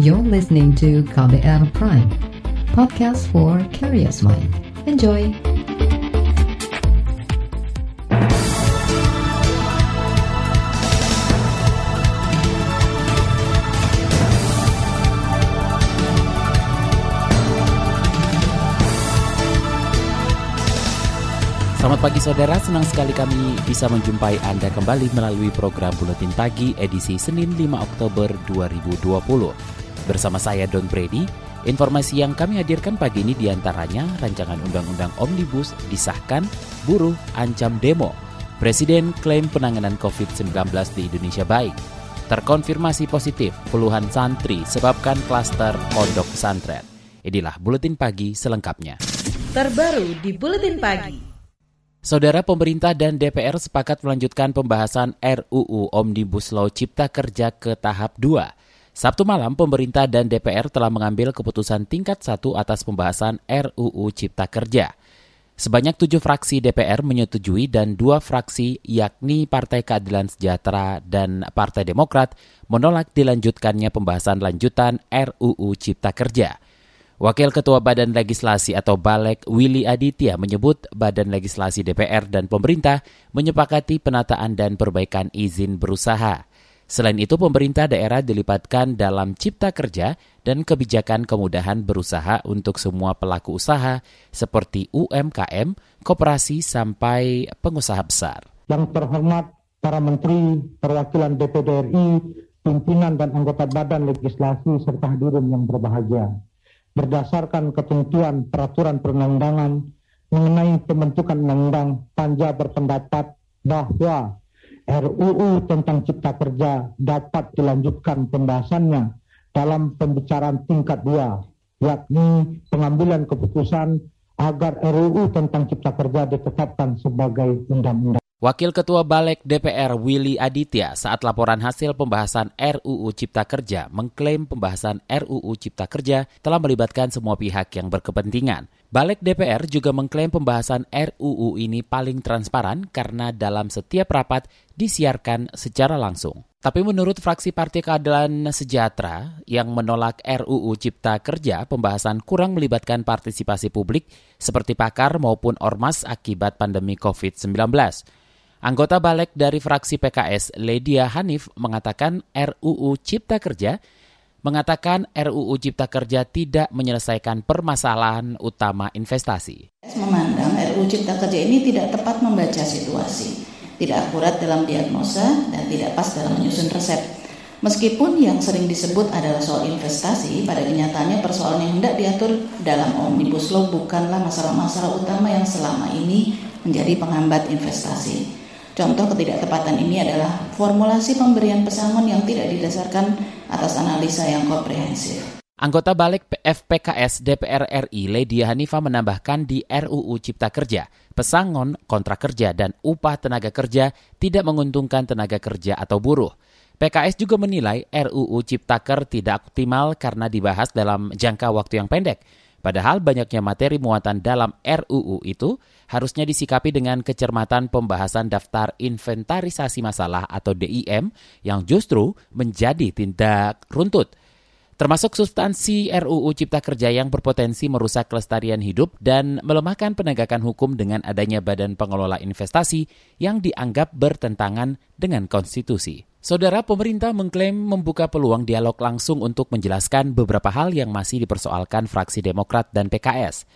You're listening to KBR Prime, podcast for curious mind. Enjoy! Selamat pagi saudara, senang sekali kami bisa menjumpai Anda kembali melalui program Buletin Pagi edisi Senin 5 Oktober 2020. Bersama saya Don Brady, informasi yang kami hadirkan pagi ini di antaranya rancangan Undang-Undang Omnibus disahkan, buruh ancam demo, Presiden klaim penanganan COVID-19 di Indonesia baik, terkonfirmasi positif puluhan santri sebabkan klaster pondok pesantren. Inilah Buletin Pagi selengkapnya. Terbaru di Buletin Pagi. Saudara pemerintah dan DPR sepakat melanjutkan pembahasan RUU Omnibus Law Cipta Kerja ke tahap 2. Sabtu malam, pemerintah dan DPR telah mengambil keputusan tingkat satu atas pembahasan RUU Cipta Kerja. Sebanyak tujuh fraksi DPR menyetujui dan dua fraksi yakni Partai Keadilan Sejahtera dan Partai Demokrat menolak dilanjutkannya pembahasan lanjutan RUU Cipta Kerja. Wakil Ketua Badan Legislasi atau Balek Willy Aditya menyebut Badan Legislasi DPR dan pemerintah menyepakati penataan dan perbaikan izin berusaha. Selain itu, pemerintah daerah dilipatkan dalam cipta kerja dan kebijakan kemudahan berusaha untuk semua pelaku usaha seperti UMKM, koperasi, sampai pengusaha besar. Yang terhormat para menteri, perwakilan DPD RI, pimpinan dan anggota badan legislasi serta hadirin yang berbahagia berdasarkan ketentuan peraturan perundang-undangan mengenai pembentukan undang-undang, Panja berpendapat bahwa RUU tentang Cipta Kerja dapat dilanjutkan pembahasannya dalam pembicaraan tingkat dua, yakni pengambilan keputusan agar RUU tentang Cipta Kerja ditetapkan sebagai undang-undang. Wakil Ketua Balek DPR Willy Aditya saat laporan hasil pembahasan RUU Cipta Kerja mengklaim pembahasan RUU Cipta Kerja telah melibatkan semua pihak yang berkepentingan. Balek DPR juga mengklaim pembahasan RUU ini paling transparan karena dalam setiap rapat disiarkan secara langsung. Tapi menurut fraksi Partai Keadilan Sejahtera yang menolak RUU Cipta Kerja, pembahasan kurang melibatkan partisipasi publik seperti pakar maupun ormas akibat pandemi COVID-19. Anggota balik dari fraksi PKS, Ledia Hanif, mengatakan RUU Cipta Kerja mengatakan RUU Cipta Kerja tidak menyelesaikan permasalahan utama investasi. Memandang RUU Cipta Kerja ini tidak tepat membaca situasi, tidak akurat dalam diagnosa, dan tidak pas dalam menyusun resep. Meskipun yang sering disebut adalah soal investasi, pada kenyataannya persoalan yang hendak diatur dalam Omnibus Law bukanlah masalah-masalah utama yang selama ini menjadi penghambat investasi. Contoh ketidaktepatan ini adalah formulasi pemberian pesangon yang tidak didasarkan atas analisa yang komprehensif. Anggota balik FPKS DPR RI Ledia Hanifa menambahkan di RUU Cipta Kerja, pesangon, kontrak kerja, dan upah tenaga kerja tidak menguntungkan tenaga kerja atau buruh. PKS juga menilai RUU Ciptaker tidak optimal karena dibahas dalam jangka waktu yang pendek. Padahal banyaknya materi muatan dalam RUU itu harusnya disikapi dengan kecermatan pembahasan daftar inventarisasi masalah atau DIM yang justru menjadi tindak runtut. Termasuk substansi RUU Cipta Kerja yang berpotensi merusak kelestarian hidup dan melemahkan penegakan hukum dengan adanya badan pengelola investasi yang dianggap bertentangan dengan konstitusi. Saudara pemerintah mengklaim membuka peluang dialog langsung untuk menjelaskan beberapa hal yang masih dipersoalkan fraksi Demokrat dan PKS.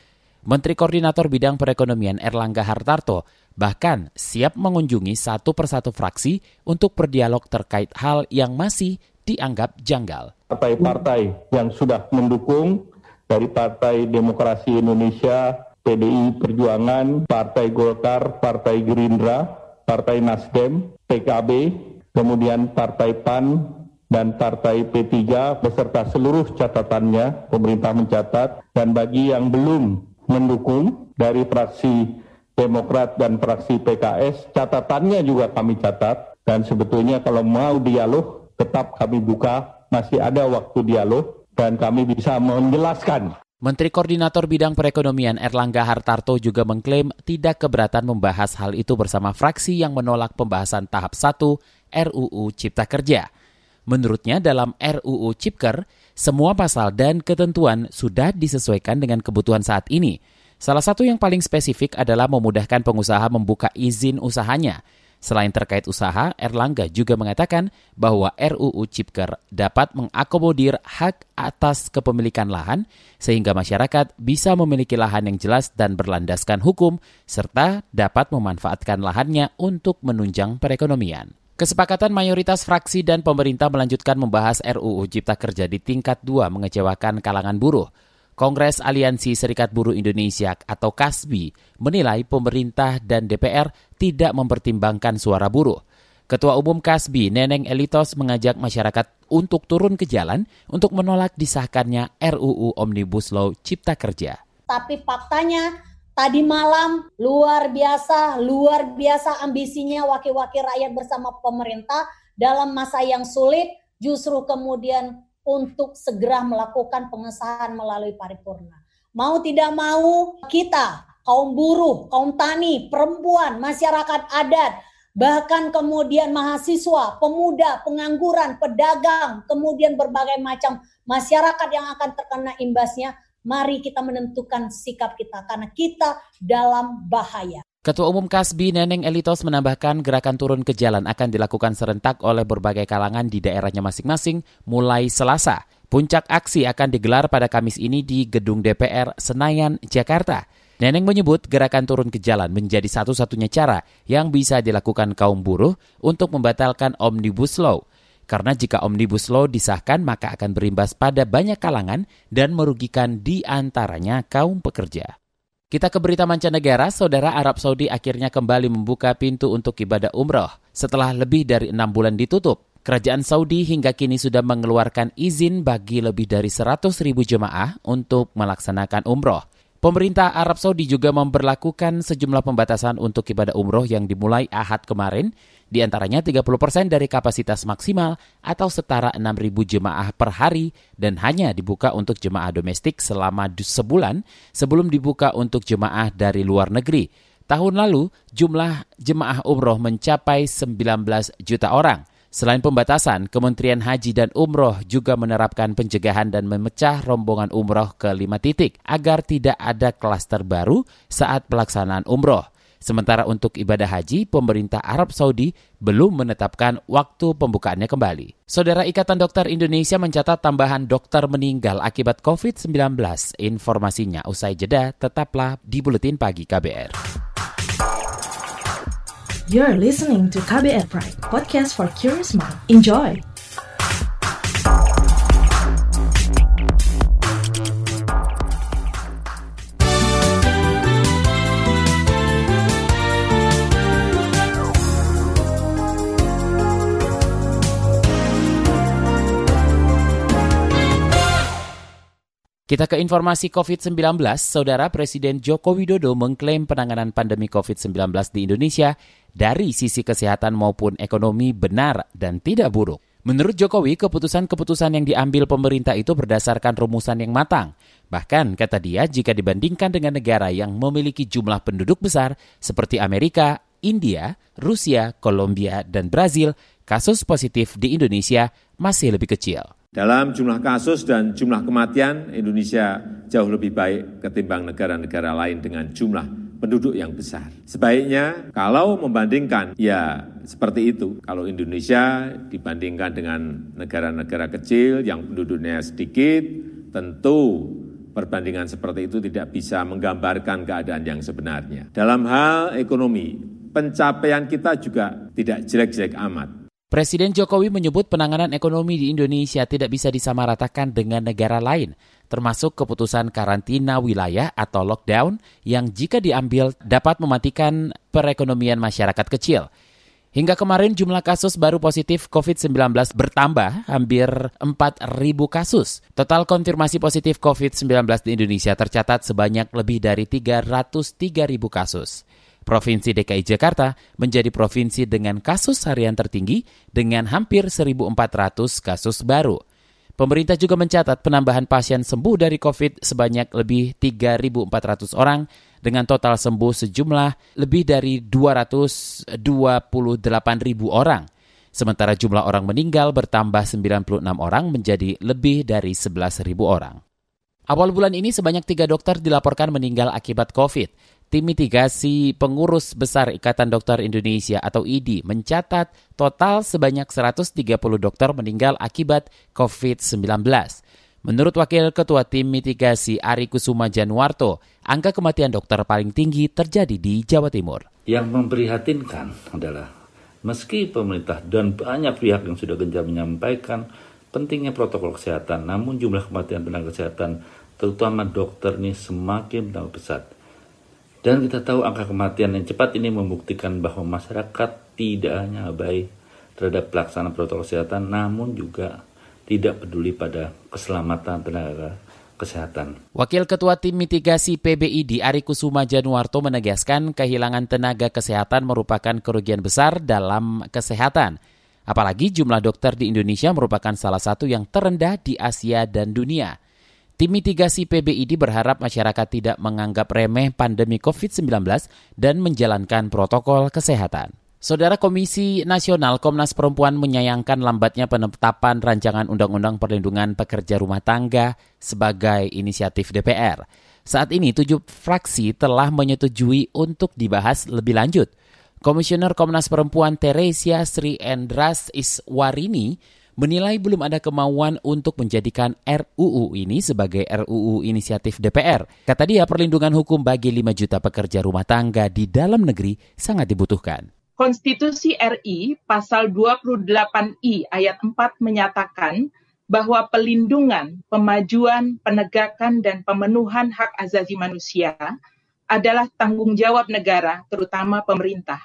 Menteri Koordinator Bidang Perekonomian Erlangga Hartarto bahkan siap mengunjungi satu persatu fraksi untuk berdialog terkait hal yang masih dianggap janggal. Partai-partai yang sudah mendukung dari Partai Demokrasi Indonesia, PDI Perjuangan, Partai Golkar, Partai Gerindra, Partai Nasdem, PKB, kemudian Partai PAN dan Partai P3 beserta seluruh catatannya, pemerintah mencatat, dan bagi yang belum mendukung dari fraksi Demokrat dan fraksi PKS, catatannya juga kami catat, dan sebetulnya kalau mau dialog, tetap kami buka, masih ada waktu dialog, dan kami bisa menjelaskan. Menteri Koordinator Bidang Perekonomian Erlangga Hartarto juga mengklaim tidak keberatan membahas hal itu bersama fraksi yang menolak pembahasan tahap 1 RUU Cipta Kerja. Menurutnya dalam RUU Cipker, semua pasal dan ketentuan sudah disesuaikan dengan kebutuhan saat ini. Salah satu yang paling spesifik adalah memudahkan pengusaha membuka izin usahanya – Selain terkait usaha, Erlangga juga mengatakan bahwa RUU Cipker dapat mengakomodir hak atas kepemilikan lahan sehingga masyarakat bisa memiliki lahan yang jelas dan berlandaskan hukum serta dapat memanfaatkan lahannya untuk menunjang perekonomian. Kesepakatan mayoritas fraksi dan pemerintah melanjutkan membahas RUU Cipta Kerja di tingkat dua mengecewakan kalangan buruh. Kongres Aliansi Serikat Buruh Indonesia atau KASBI menilai pemerintah dan DPR tidak mempertimbangkan suara buruh. Ketua Umum KASBI Neneng Elitos mengajak masyarakat untuk turun ke jalan untuk menolak disahkannya RUU Omnibus Law Cipta Kerja. Tapi faktanya tadi malam luar biasa, luar biasa ambisinya wakil-wakil rakyat bersama pemerintah dalam masa yang sulit justru kemudian untuk segera melakukan pengesahan melalui paripurna. Mau tidak mau kita, kaum buruh, kaum tani, perempuan, masyarakat adat, bahkan kemudian mahasiswa, pemuda, pengangguran, pedagang, kemudian berbagai macam masyarakat yang akan terkena imbasnya, mari kita menentukan sikap kita karena kita dalam bahaya. Ketua Umum Kasbi Neneng Elitos menambahkan gerakan turun ke jalan akan dilakukan serentak oleh berbagai kalangan di daerahnya masing-masing mulai Selasa. Puncak aksi akan digelar pada Kamis ini di Gedung DPR Senayan, Jakarta. Neneng menyebut gerakan turun ke jalan menjadi satu-satunya cara yang bisa dilakukan kaum buruh untuk membatalkan Omnibus Law. Karena jika Omnibus Law disahkan maka akan berimbas pada banyak kalangan dan merugikan di antaranya kaum pekerja. Kita ke berita mancanegara, saudara Arab Saudi akhirnya kembali membuka pintu untuk ibadah umroh setelah lebih dari enam bulan ditutup. Kerajaan Saudi hingga kini sudah mengeluarkan izin bagi lebih dari 100 ribu jemaah untuk melaksanakan umroh. Pemerintah Arab Saudi juga memperlakukan sejumlah pembatasan untuk ibadah umroh yang dimulai Ahad kemarin di antaranya 30 persen dari kapasitas maksimal atau setara 6.000 jemaah per hari dan hanya dibuka untuk jemaah domestik selama sebulan sebelum dibuka untuk jemaah dari luar negeri. Tahun lalu, jumlah jemaah umroh mencapai 19 juta orang. Selain pembatasan, Kementerian Haji dan Umroh juga menerapkan pencegahan dan memecah rombongan umroh ke lima titik agar tidak ada klaster baru saat pelaksanaan umroh. Sementara untuk ibadah haji, pemerintah Arab Saudi belum menetapkan waktu pembukaannya kembali. Saudara Ikatan Dokter Indonesia mencatat tambahan dokter meninggal akibat COVID-19. Informasinya usai jeda, tetaplah di Buletin Pagi KBR. You're listening to KBR Pride, podcast for curious mind. Enjoy! Kita ke informasi COVID-19, Saudara Presiden Joko Widodo mengklaim penanganan pandemi COVID-19 di Indonesia dari sisi kesehatan maupun ekonomi benar dan tidak buruk. Menurut Jokowi, keputusan-keputusan yang diambil pemerintah itu berdasarkan rumusan yang matang. Bahkan, kata dia, jika dibandingkan dengan negara yang memiliki jumlah penduduk besar seperti Amerika, India, Rusia, Kolombia, dan Brazil, kasus positif di Indonesia masih lebih kecil. Dalam jumlah kasus dan jumlah kematian, Indonesia jauh lebih baik ketimbang negara-negara lain dengan jumlah penduduk yang besar. Sebaiknya kalau membandingkan, ya seperti itu. Kalau Indonesia dibandingkan dengan negara-negara kecil yang penduduknya sedikit, tentu perbandingan seperti itu tidak bisa menggambarkan keadaan yang sebenarnya. Dalam hal ekonomi, pencapaian kita juga tidak jelek-jelek amat. Presiden Jokowi menyebut penanganan ekonomi di Indonesia tidak bisa disamaratakan dengan negara lain, termasuk keputusan karantina wilayah atau lockdown yang jika diambil dapat mematikan perekonomian masyarakat kecil. Hingga kemarin jumlah kasus baru positif COVID-19 bertambah hampir 4.000 kasus. Total konfirmasi positif COVID-19 di Indonesia tercatat sebanyak lebih dari 303.000 kasus. Provinsi DKI Jakarta menjadi provinsi dengan kasus harian tertinggi dengan hampir 1.400 kasus baru. Pemerintah juga mencatat penambahan pasien sembuh dari COVID sebanyak lebih 3.400 orang dengan total sembuh sejumlah lebih dari 228.000 orang. Sementara jumlah orang meninggal bertambah 96 orang menjadi lebih dari 11.000 orang. Awal bulan ini sebanyak tiga dokter dilaporkan meninggal akibat COVID. Tim mitigasi pengurus besar Ikatan Dokter Indonesia atau IDI mencatat total sebanyak 130 dokter meninggal akibat COVID-19. Menurut Wakil Ketua Tim Mitigasi Ari Kusuma Januarto, angka kematian dokter paling tinggi terjadi di Jawa Timur. Yang memprihatinkan adalah Meski pemerintah dan banyak pihak yang sudah gencar menyampaikan pentingnya protokol kesehatan, namun jumlah kematian tenaga kesehatan, terutama dokter ini semakin pesat. Dan kita tahu angka kematian yang cepat ini membuktikan bahwa masyarakat tidak hanya abai terhadap pelaksanaan protokol kesehatan, namun juga tidak peduli pada keselamatan tenaga kesehatan. Wakil Ketua Tim Mitigasi PBID Ari Kusuma Januarto menegaskan kehilangan tenaga kesehatan merupakan kerugian besar dalam kesehatan. Apalagi jumlah dokter di Indonesia merupakan salah satu yang terendah di Asia dan dunia. Tim mitigasi PBID berharap masyarakat tidak menganggap remeh pandemi COVID-19 dan menjalankan protokol kesehatan. Saudara Komisi Nasional Komnas Perempuan menyayangkan lambatnya penetapan rancangan Undang-Undang Perlindungan Pekerja Rumah Tangga sebagai inisiatif DPR. Saat ini tujuh fraksi telah menyetujui untuk dibahas lebih lanjut. Komisioner Komnas Perempuan Teresia Sri Endras Iswarini menilai belum ada kemauan untuk menjadikan RUU ini sebagai RUU inisiatif DPR. Kata dia, perlindungan hukum bagi 5 juta pekerja rumah tangga di dalam negeri sangat dibutuhkan. Konstitusi RI pasal 28I ayat 4 menyatakan bahwa pelindungan, pemajuan, penegakan, dan pemenuhan hak azazi manusia adalah tanggung jawab negara, terutama pemerintah.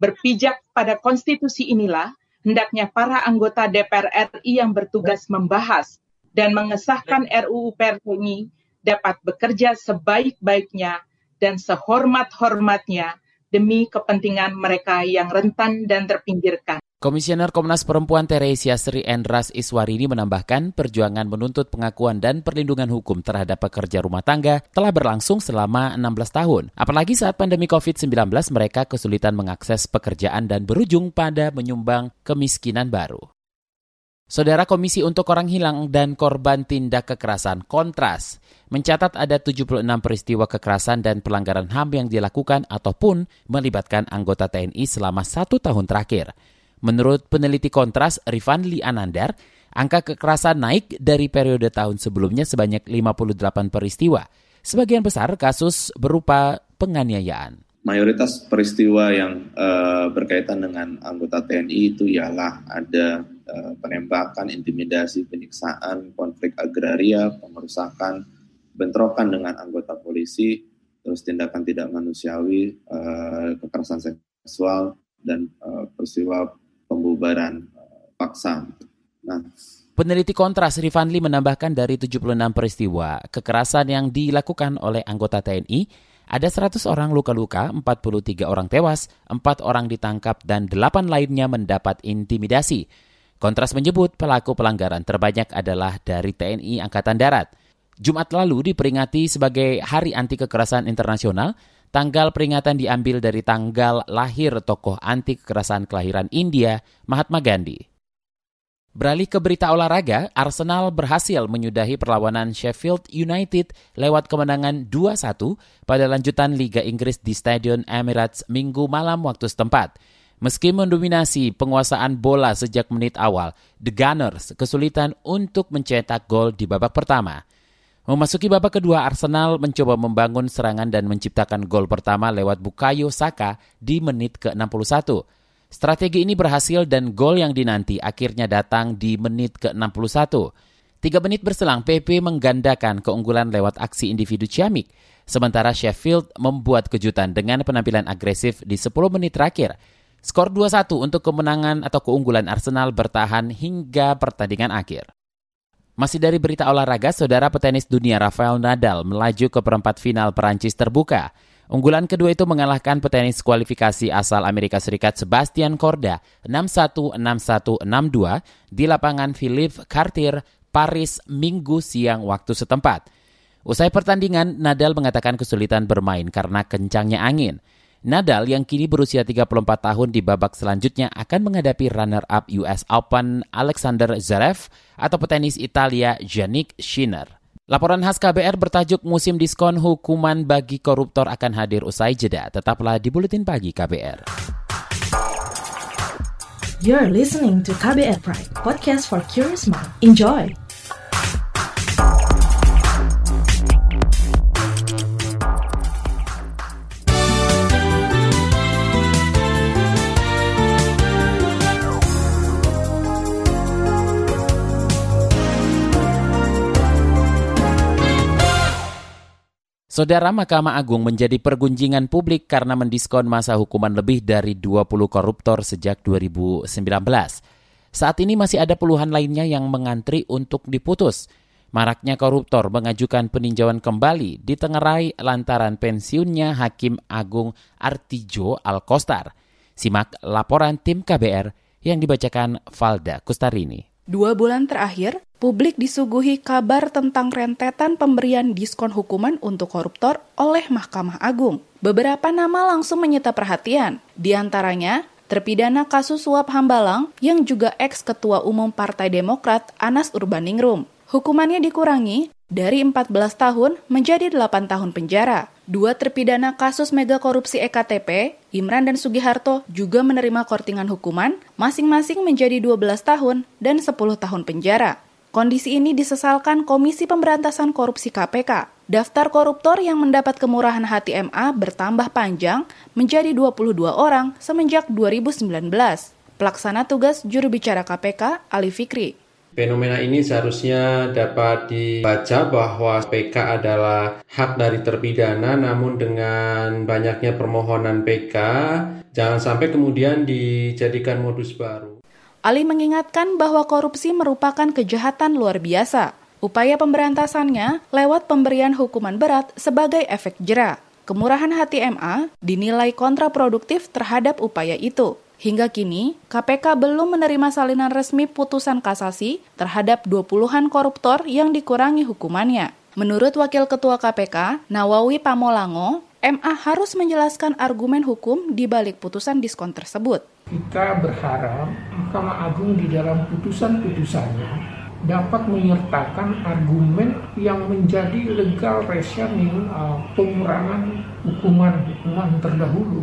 Berpijak pada konstitusi inilah, hendaknya para anggota DPR RI yang bertugas membahas dan mengesahkan RUU PRTNI dapat bekerja sebaik-baiknya dan sehormat-hormatnya demi kepentingan mereka yang rentan dan terpinggirkan. Komisioner Komnas Perempuan Teresia Sri Endras Iswarini menambahkan perjuangan menuntut pengakuan dan perlindungan hukum terhadap pekerja rumah tangga telah berlangsung selama 16 tahun. Apalagi saat pandemi COVID-19 mereka kesulitan mengakses pekerjaan dan berujung pada menyumbang kemiskinan baru. Saudara Komisi untuk Orang Hilang dan Korban Tindak Kekerasan Kontras mencatat ada 76 peristiwa kekerasan dan pelanggaran HAM yang dilakukan ataupun melibatkan anggota TNI selama satu tahun terakhir. Menurut peneliti Kontras Rifanli Anandar, angka kekerasan naik dari periode tahun sebelumnya sebanyak 58 peristiwa. Sebagian besar kasus berupa penganiayaan. Mayoritas peristiwa yang uh, berkaitan dengan anggota TNI itu ialah ada uh, penembakan, intimidasi, penyiksaan, konflik agraria, pengerusakan, bentrokan dengan anggota polisi, terus tindakan tidak manusiawi, uh, kekerasan seksual, dan uh, peristiwa pembubaran uh, paksa. Nah, Peneliti Kontras Rifanli menambahkan dari 76 peristiwa kekerasan yang dilakukan oleh anggota TNI, ada 100 orang luka-luka, 43 orang tewas, 4 orang ditangkap, dan 8 lainnya mendapat intimidasi. Kontras menyebut pelaku pelanggaran terbanyak adalah dari TNI Angkatan Darat. Jumat lalu diperingati sebagai Hari Anti Kekerasan Internasional. Tanggal peringatan diambil dari tanggal lahir tokoh anti kekerasan kelahiran India, Mahatma Gandhi. Beralih ke berita olahraga, Arsenal berhasil menyudahi perlawanan Sheffield United lewat kemenangan 2-1 pada lanjutan Liga Inggris di Stadion Emirates minggu malam waktu setempat. Meski mendominasi penguasaan bola sejak menit awal, The Gunners kesulitan untuk mencetak gol di babak pertama. Memasuki babak kedua, Arsenal mencoba membangun serangan dan menciptakan gol pertama lewat Bukayo Saka di menit ke-61. Strategi ini berhasil dan gol yang dinanti akhirnya datang di menit ke-61. Tiga menit berselang, PP menggandakan keunggulan lewat aksi individu Ciamik. Sementara Sheffield membuat kejutan dengan penampilan agresif di 10 menit terakhir. Skor 2-1 untuk kemenangan atau keunggulan Arsenal bertahan hingga pertandingan akhir. Masih dari berita olahraga, saudara petenis dunia Rafael Nadal melaju ke perempat final Perancis terbuka. Unggulan kedua itu mengalahkan petenis kualifikasi asal Amerika Serikat Sebastian Korda 6-1, 6-1, 6-2 di lapangan Philippe Cartier, Paris, Minggu siang waktu setempat. Usai pertandingan, Nadal mengatakan kesulitan bermain karena kencangnya angin. Nadal yang kini berusia 34 tahun di babak selanjutnya akan menghadapi runner-up US Open Alexander Zverev atau petenis Italia Yannick Sinner. Laporan khas KBR bertajuk Musim Diskon Hukuman bagi Koruptor akan hadir usai jeda. Tetaplah di Buletin Pagi KBR. You're listening to KBR Pride, podcast for curious mind. Enjoy! Saudara Mahkamah Agung menjadi pergunjingan publik karena mendiskon masa hukuman lebih dari 20 koruptor sejak 2019. Saat ini masih ada puluhan lainnya yang mengantri untuk diputus. Maraknya koruptor mengajukan peninjauan kembali ditengarai lantaran pensiunnya Hakim Agung Artijo Alkostar. Simak laporan tim KBR yang dibacakan Valda Kustarini. Dua bulan terakhir, publik disuguhi kabar tentang rentetan pemberian diskon hukuman untuk koruptor oleh Mahkamah Agung. Beberapa nama langsung menyita perhatian, di antaranya terpidana kasus suap Hambalang yang juga ex-ketua umum Partai Demokrat Anas Urbaningrum. Hukumannya dikurangi dari 14 tahun menjadi 8 tahun penjara. Dua terpidana kasus mega korupsi EKTP, Imran dan Sugiharto juga menerima kortingan hukuman masing-masing menjadi 12 tahun dan 10 tahun penjara. Kondisi ini disesalkan Komisi Pemberantasan Korupsi KPK. Daftar koruptor yang mendapat kemurahan hati MA bertambah panjang menjadi 22 orang semenjak 2019. Pelaksana tugas juru bicara KPK, Ali Fikri, Fenomena ini seharusnya dapat dibaca bahwa PK adalah hak dari terpidana, namun dengan banyaknya permohonan PK, jangan sampai kemudian dijadikan modus baru. Ali mengingatkan bahwa korupsi merupakan kejahatan luar biasa. Upaya pemberantasannya lewat pemberian hukuman berat sebagai efek jera. Kemurahan hati MA dinilai kontraproduktif terhadap upaya itu. Hingga kini, KPK belum menerima salinan resmi putusan kasasi terhadap 20-an koruptor yang dikurangi hukumannya. Menurut Wakil Ketua KPK, Nawawi Pamolango, MA harus menjelaskan argumen hukum di balik putusan diskon tersebut. Kita berharap Mahkamah Agung di dalam putusan-putusannya dapat menyertakan argumen yang menjadi legal reasoning uh, pengurangan hukuman-hukuman terdahulu.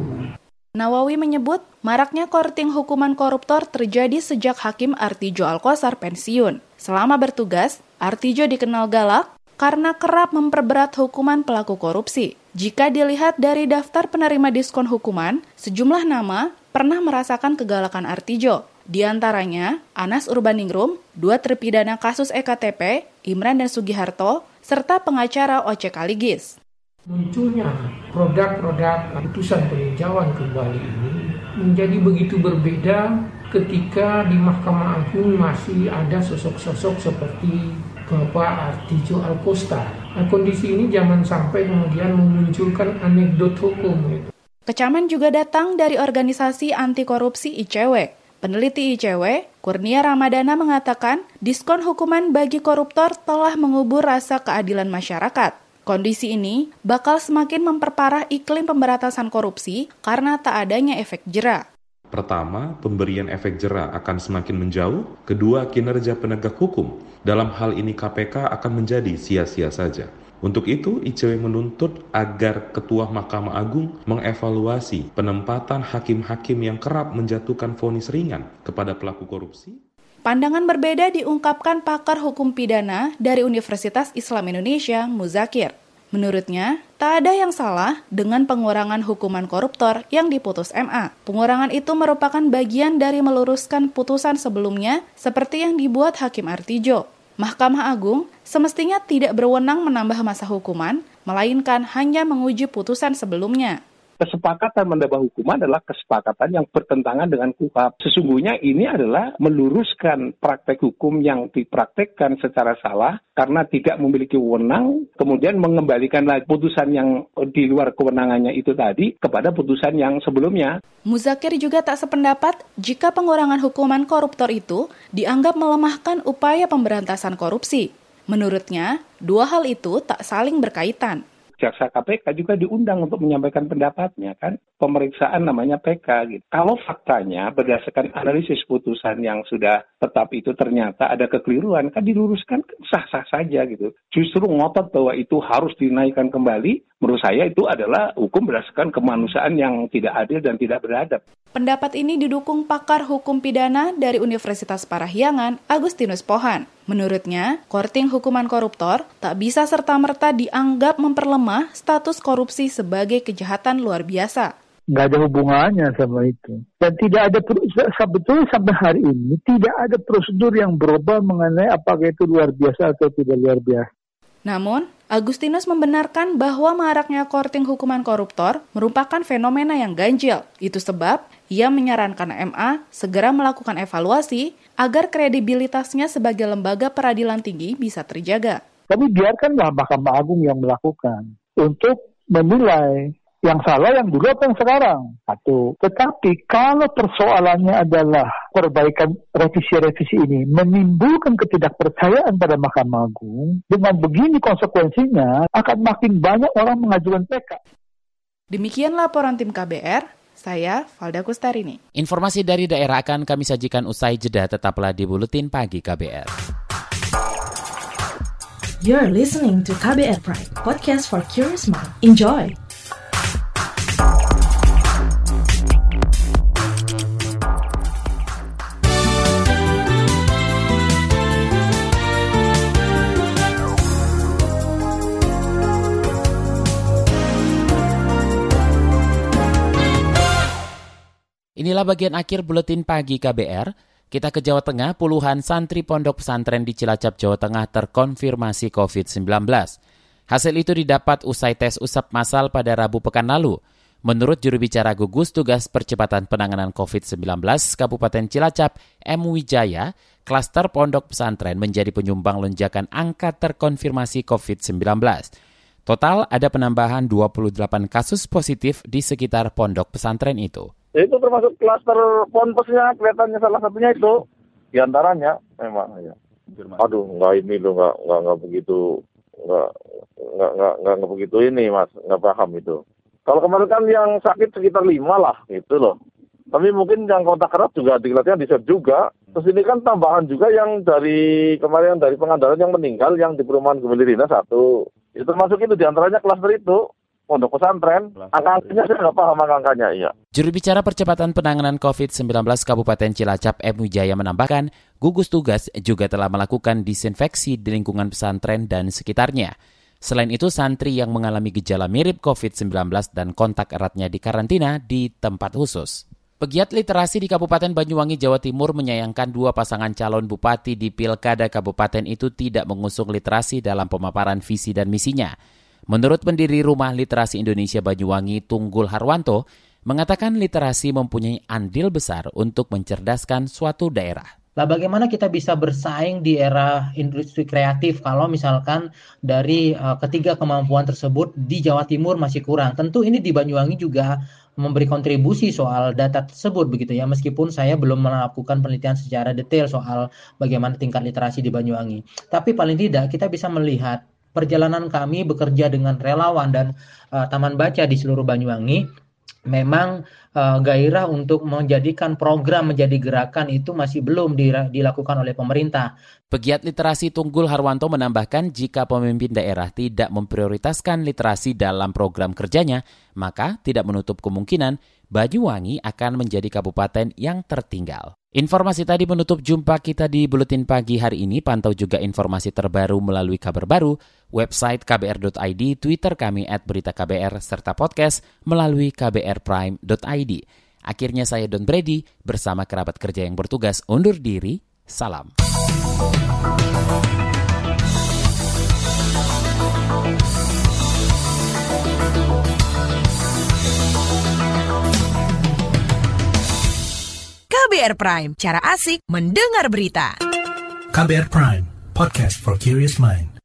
Nawawi menyebut maraknya korting hukuman koruptor terjadi sejak Hakim Artijo Alkosar pensiun. Selama bertugas, Artijo dikenal galak karena kerap memperberat hukuman pelaku korupsi. Jika dilihat dari daftar penerima diskon hukuman, sejumlah nama pernah merasakan kegalakan Artijo. Di antaranya Anas Urbaningrum, dua terpidana kasus EKTP, Imran dan Sugiharto, serta pengacara Oce Kaligis. Munculnya produk-produk putusan peninjauan kembali ini menjadi begitu berbeda ketika di Mahkamah Agung masih ada sosok-sosok seperti Bapak Artijo Alkosta. Nah, kondisi ini jangan sampai kemudian memunculkan anekdot hukum. Kecaman juga datang dari organisasi anti korupsi ICW. Peneliti ICW, Kurnia Ramadana mengatakan, diskon hukuman bagi koruptor telah mengubur rasa keadilan masyarakat. Kondisi ini bakal semakin memperparah iklim pemberantasan korupsi karena tak adanya efek jera. Pertama, pemberian efek jera akan semakin menjauh. Kedua, kinerja penegak hukum. Dalam hal ini KPK akan menjadi sia-sia saja. Untuk itu, ICW menuntut agar Ketua Mahkamah Agung mengevaluasi penempatan hakim-hakim yang kerap menjatuhkan vonis ringan kepada pelaku korupsi. Pandangan berbeda diungkapkan pakar hukum pidana dari Universitas Islam Indonesia, Muzakir. Menurutnya, tak ada yang salah dengan pengurangan hukuman koruptor yang diputus MA. Pengurangan itu merupakan bagian dari meluruskan putusan sebelumnya seperti yang dibuat Hakim Artijo. Mahkamah Agung semestinya tidak berwenang menambah masa hukuman, melainkan hanya menguji putusan sebelumnya kesepakatan menambah hukuman adalah kesepakatan yang bertentangan dengan KUHAP. Sesungguhnya ini adalah meluruskan praktek hukum yang dipraktekkan secara salah karena tidak memiliki wewenang, kemudian mengembalikan lagi putusan yang di luar kewenangannya itu tadi kepada putusan yang sebelumnya. Muzakir juga tak sependapat jika pengurangan hukuman koruptor itu dianggap melemahkan upaya pemberantasan korupsi. Menurutnya, dua hal itu tak saling berkaitan jaksa KPK juga diundang untuk menyampaikan pendapatnya kan pemeriksaan namanya PK gitu. Kalau faktanya berdasarkan analisis putusan yang sudah tetap itu ternyata ada kekeliruan kan diluruskan sah-sah saja gitu. Justru ngotot bahwa itu harus dinaikkan kembali menurut saya itu adalah hukum berdasarkan kemanusiaan yang tidak adil dan tidak beradab. Pendapat ini didukung pakar hukum pidana dari Universitas Parahyangan, Agustinus Pohan. Menurutnya, korting hukuman koruptor tak bisa serta-merta dianggap memperlemah status korupsi sebagai kejahatan luar biasa. Nggak ada hubungannya sama itu. Dan tidak ada, sebetulnya sampai hari ini, tidak ada prosedur yang berubah mengenai apakah itu luar biasa atau tidak luar biasa. Namun, Agustinus membenarkan bahwa maraknya korting hukuman koruptor merupakan fenomena yang ganjil. Itu sebab ia menyarankan MA segera melakukan evaluasi agar kredibilitasnya sebagai lembaga peradilan tinggi bisa terjaga. Tapi biarkanlah Mahkamah Agung yang melakukan untuk menilai yang salah yang dulu apa yang sekarang. Satu. Tetapi kalau persoalannya adalah perbaikan revisi-revisi ini menimbulkan ketidakpercayaan pada Mahkamah Agung, dengan begini konsekuensinya akan makin banyak orang mengajukan PK. Demikian laporan tim KBR, saya Valda Kustarini. Informasi dari daerah akan kami sajikan usai jeda tetaplah di Buletin Pagi KBR. You're listening to KBR Pride, podcast for curious mind. Enjoy! Inilah bagian akhir buletin pagi KBR. Kita ke Jawa Tengah, puluhan santri pondok pesantren di Cilacap, Jawa Tengah terkonfirmasi COVID-19. Hasil itu didapat usai tes usap masal pada Rabu pekan lalu. Menurut juru bicara gugus tugas percepatan penanganan COVID-19 Kabupaten Cilacap, M. Wijaya, klaster pondok pesantren menjadi penyumbang lonjakan angka terkonfirmasi COVID-19. Total ada penambahan 28 kasus positif di sekitar pondok pesantren itu. Ya, itu termasuk klaster ponpesnya kelihatannya salah satunya itu di antaranya memang ya. Aduh nggak ini loh nggak nggak nggak begitu nggak nggak nggak nggak, begitu ini mas nggak paham itu. Kalau kemarin kan yang sakit sekitar lima lah gitu loh. Tapi mungkin yang kontak erat juga dikelihatannya di juga. Terus ini kan tambahan juga yang dari kemarin dari pengandalan yang meninggal yang di perumahan Gemilirina satu. Itu termasuk itu di antaranya klaster itu pondok pesantren. Angka-angkanya saya nggak paham angka-angkanya, iya. Juru bicara percepatan penanganan COVID-19 Kabupaten Cilacap M. Wijaya menambahkan, gugus tugas juga telah melakukan disinfeksi di lingkungan pesantren dan sekitarnya. Selain itu, santri yang mengalami gejala mirip COVID-19 dan kontak eratnya dikarantina di tempat khusus. Pegiat literasi di Kabupaten Banyuwangi, Jawa Timur menyayangkan dua pasangan calon bupati di Pilkada Kabupaten itu tidak mengusung literasi dalam pemaparan visi dan misinya. Menurut pendiri Rumah Literasi Indonesia Banyuwangi Tunggul Harwanto, mengatakan literasi mempunyai andil besar untuk mencerdaskan suatu daerah. Lah bagaimana kita bisa bersaing di era industri kreatif kalau misalkan dari uh, ketiga kemampuan tersebut di Jawa Timur masih kurang. Tentu ini di Banyuwangi juga memberi kontribusi soal data tersebut begitu ya meskipun saya belum melakukan penelitian secara detail soal bagaimana tingkat literasi di Banyuwangi. Tapi paling tidak kita bisa melihat perjalanan kami bekerja dengan relawan dan uh, taman baca di seluruh Banyuwangi memang uh, gairah untuk menjadikan program menjadi gerakan itu masih belum dilakukan oleh pemerintah. Pegiat literasi Tunggul Harwanto menambahkan jika pemimpin daerah tidak memprioritaskan literasi dalam program kerjanya, maka tidak menutup kemungkinan Banyuwangi akan menjadi kabupaten yang tertinggal. Informasi tadi menutup jumpa kita di Buletin Pagi hari ini. Pantau juga informasi terbaru melalui kabar baru, website kbr.id, Twitter kami at berita KBR, serta podcast melalui kbrprime.id. Akhirnya saya Don Brady bersama kerabat kerja yang bertugas undur diri. Salam. KBR Prime, cara asik mendengar berita. KBR Prime, podcast for curious mind.